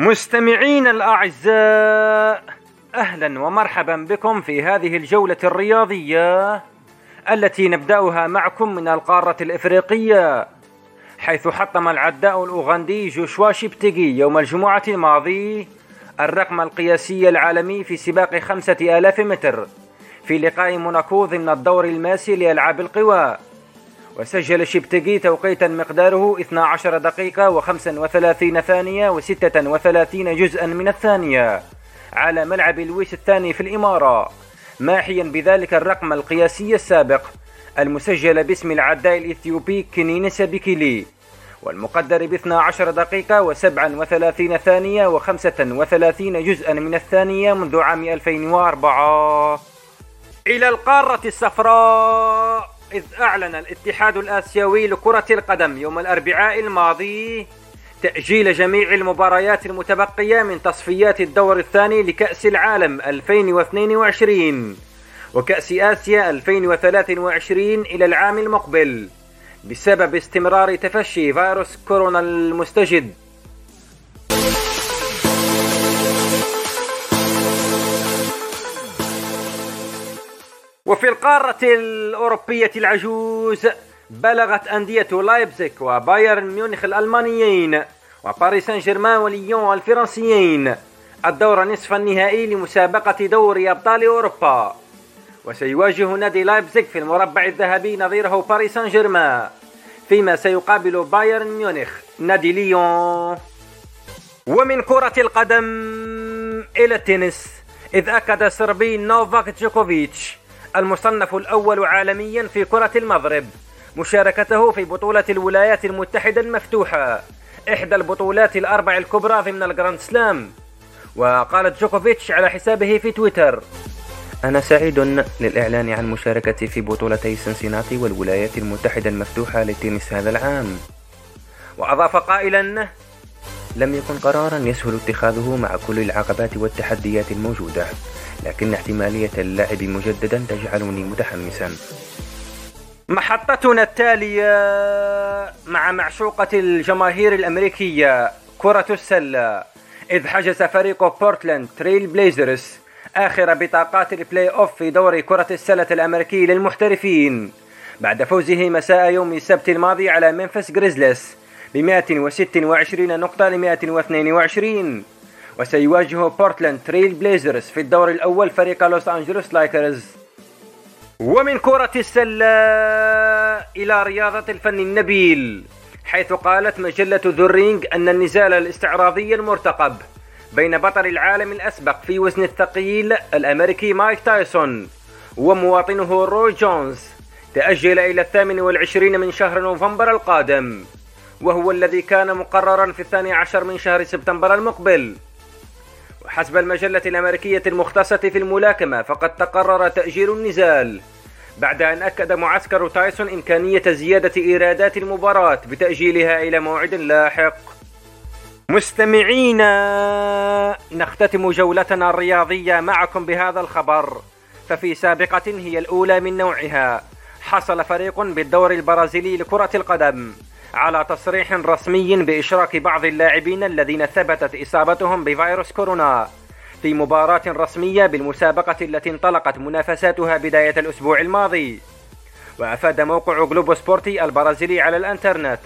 مستمعين الأعزاء أهلا ومرحبا بكم في هذه الجولة الرياضية التي نبدأها معكم من القارة الإفريقية حيث حطم العداء الأوغندي جوشوا شيبتيغي يوم الجمعة الماضي الرقم القياسي العالمي في سباق خمسة آلاف متر في لقاء موناكو ضمن الدور الماسي لألعاب القوى. وسجل شيبتغي توقيتا مقداره 12 دقيقة و35 ثانية و36 جزءا من الثانية على ملعب لويس الثاني في الإمارة. ماحيا بذلك الرقم القياسي السابق. المسجل باسم العداء الإثيوبي كينينس بيكيلي والمقدر ب 12 دقيقة و37 ثانية و35 جزءا من الثانية منذ عام 2004 إلى القارة الصفراء. إذ أعلن الاتحاد الآسيوي لكرة القدم يوم الأربعاء الماضي تأجيل جميع المباريات المتبقية من تصفيات الدور الثاني لكأس العالم 2022 وكأس آسيا 2023 إلى العام المقبل بسبب استمرار تفشي فيروس كورونا المستجد. وفي القارة الأوروبية العجوز بلغت أندية لايبزيك وبايرن ميونخ الألمانيين وباريس سان جيرمان وليون الفرنسيين الدور نصف النهائي لمسابقة دوري أبطال أوروبا. وسيواجه نادي لايبزيك في المربع الذهبي نظيره باريس سان جيرمان فيما سيقابل بايرن ميونخ نادي ليون. ومن كرة القدم إلى التنس إذ أكد الصربي نوفاك جوكوفيتش المصنف الأول عالميا في كرة المضرب مشاركته في بطولة الولايات المتحدة المفتوحة إحدى البطولات الأربع الكبرى ضمن الجراند سلام. وقال جوكوفيتش على حسابه في تويتر أنا سعيد للإعلان عن مشاركتي في بطولتي سنسيناتي والولايات المتحدة المفتوحة للتنس هذا العام. وأضاف قائلا لم يكن قرارا يسهل اتخاذه مع كل العقبات والتحديات الموجودة لكن احتمالية اللعب مجددا تجعلني متحمسا. محطتنا التالية مع معشوقة الجماهير الأمريكية كرة السلة. إذ حجز فريق بورتلاند تريل بليزرز آخر بطاقات ال playoff في دوري كرة السلة الأمريكي للمحترفين بعد فوزه مساء يوم السبت الماضي على ممفيس جريزليز ب 126 نقطة ل 122 وسيواجه بورتلاند تريل بليزرز في الدور الأول فريق لوس أنجلوس لايكرز ومن كرة السلة إلى رياضة الفن النبيل حيث قالت مجلة ذا رينج أن النزال الاستعراضي المرتقب بين بطل العالم الأسبق في وزن الثقيل الأمريكي مايك تايسون ومواطنه روي جونز تأجل إلى الثامن والعشرين من شهر نوفمبر القادم. وهو الذي كان مقررا في الثاني عشر من شهر سبتمبر المقبل. وحسب المجلة الأمريكية المختصة في الملاكمة فقد تقرر تأجيل النزال بعد أن أكد معسكر تايسون إمكانية زيادة إيرادات المباراة بتأجيلها إلى موعد لاحق. مستمعينا نختتم جولتنا الرياضية معكم بهذا الخبر. ففي سابقة هي الأولى من نوعها. حصل فريق بالدور البرازيلي لكرة القدم. على تصريح رسمي بإشراك بعض اللاعبين الذين ثبتت إصابتهم بفيروس كورونا. في مباراة رسمية بالمسابقة التي انطلقت منافساتها بداية الأسبوع الماضي. وأفاد موقع جلوبو سبورتي البرازيلي على الإنترنت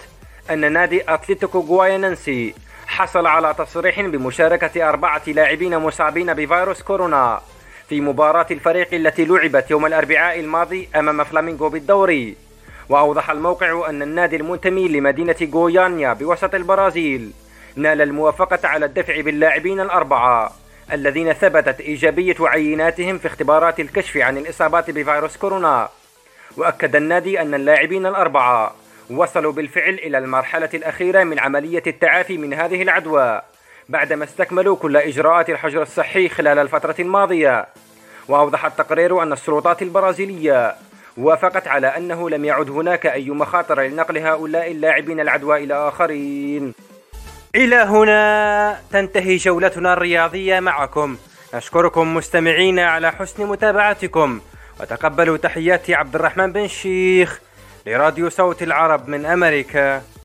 أن نادي أتلتيكو غواياننسي حصل على تصريح بمشاركة أربعة لاعبين مصابين بفيروس كورونا. في مباراة الفريق التي لعبت يوم الأربعاء الماضي أمام فلامينغو بالدوري. وأوضح الموقع أن النادي المنتمي لمدينة غويانيا بوسط البرازيل نال الموافقة على الدفع باللاعبين الأربعة الذين ثبتت إيجابية عيناتهم في اختبارات الكشف عن الإصابات بفيروس كورونا. وأكد النادي أن اللاعبين الأربعة وصلوا بالفعل إلى المرحلة الأخيرة من عملية التعافي من هذه العدوى بعدما استكملوا كل إجراءات الحجر الصحي خلال الفترة الماضية. وأوضح التقرير أن السلطات البرازيلية وافقت على أنه لم يعد هناك أي مخاطر لنقل هؤلاء اللاعبين العدوى إلى آخرين. إلى هنا تنتهي جولتنا الرياضية معكم. أشكركم مستمعين على حسن متابعتكم. وتقبلوا تحياتي عبد الرحمن بن شيخ لراديو صوت العرب من أمريكا.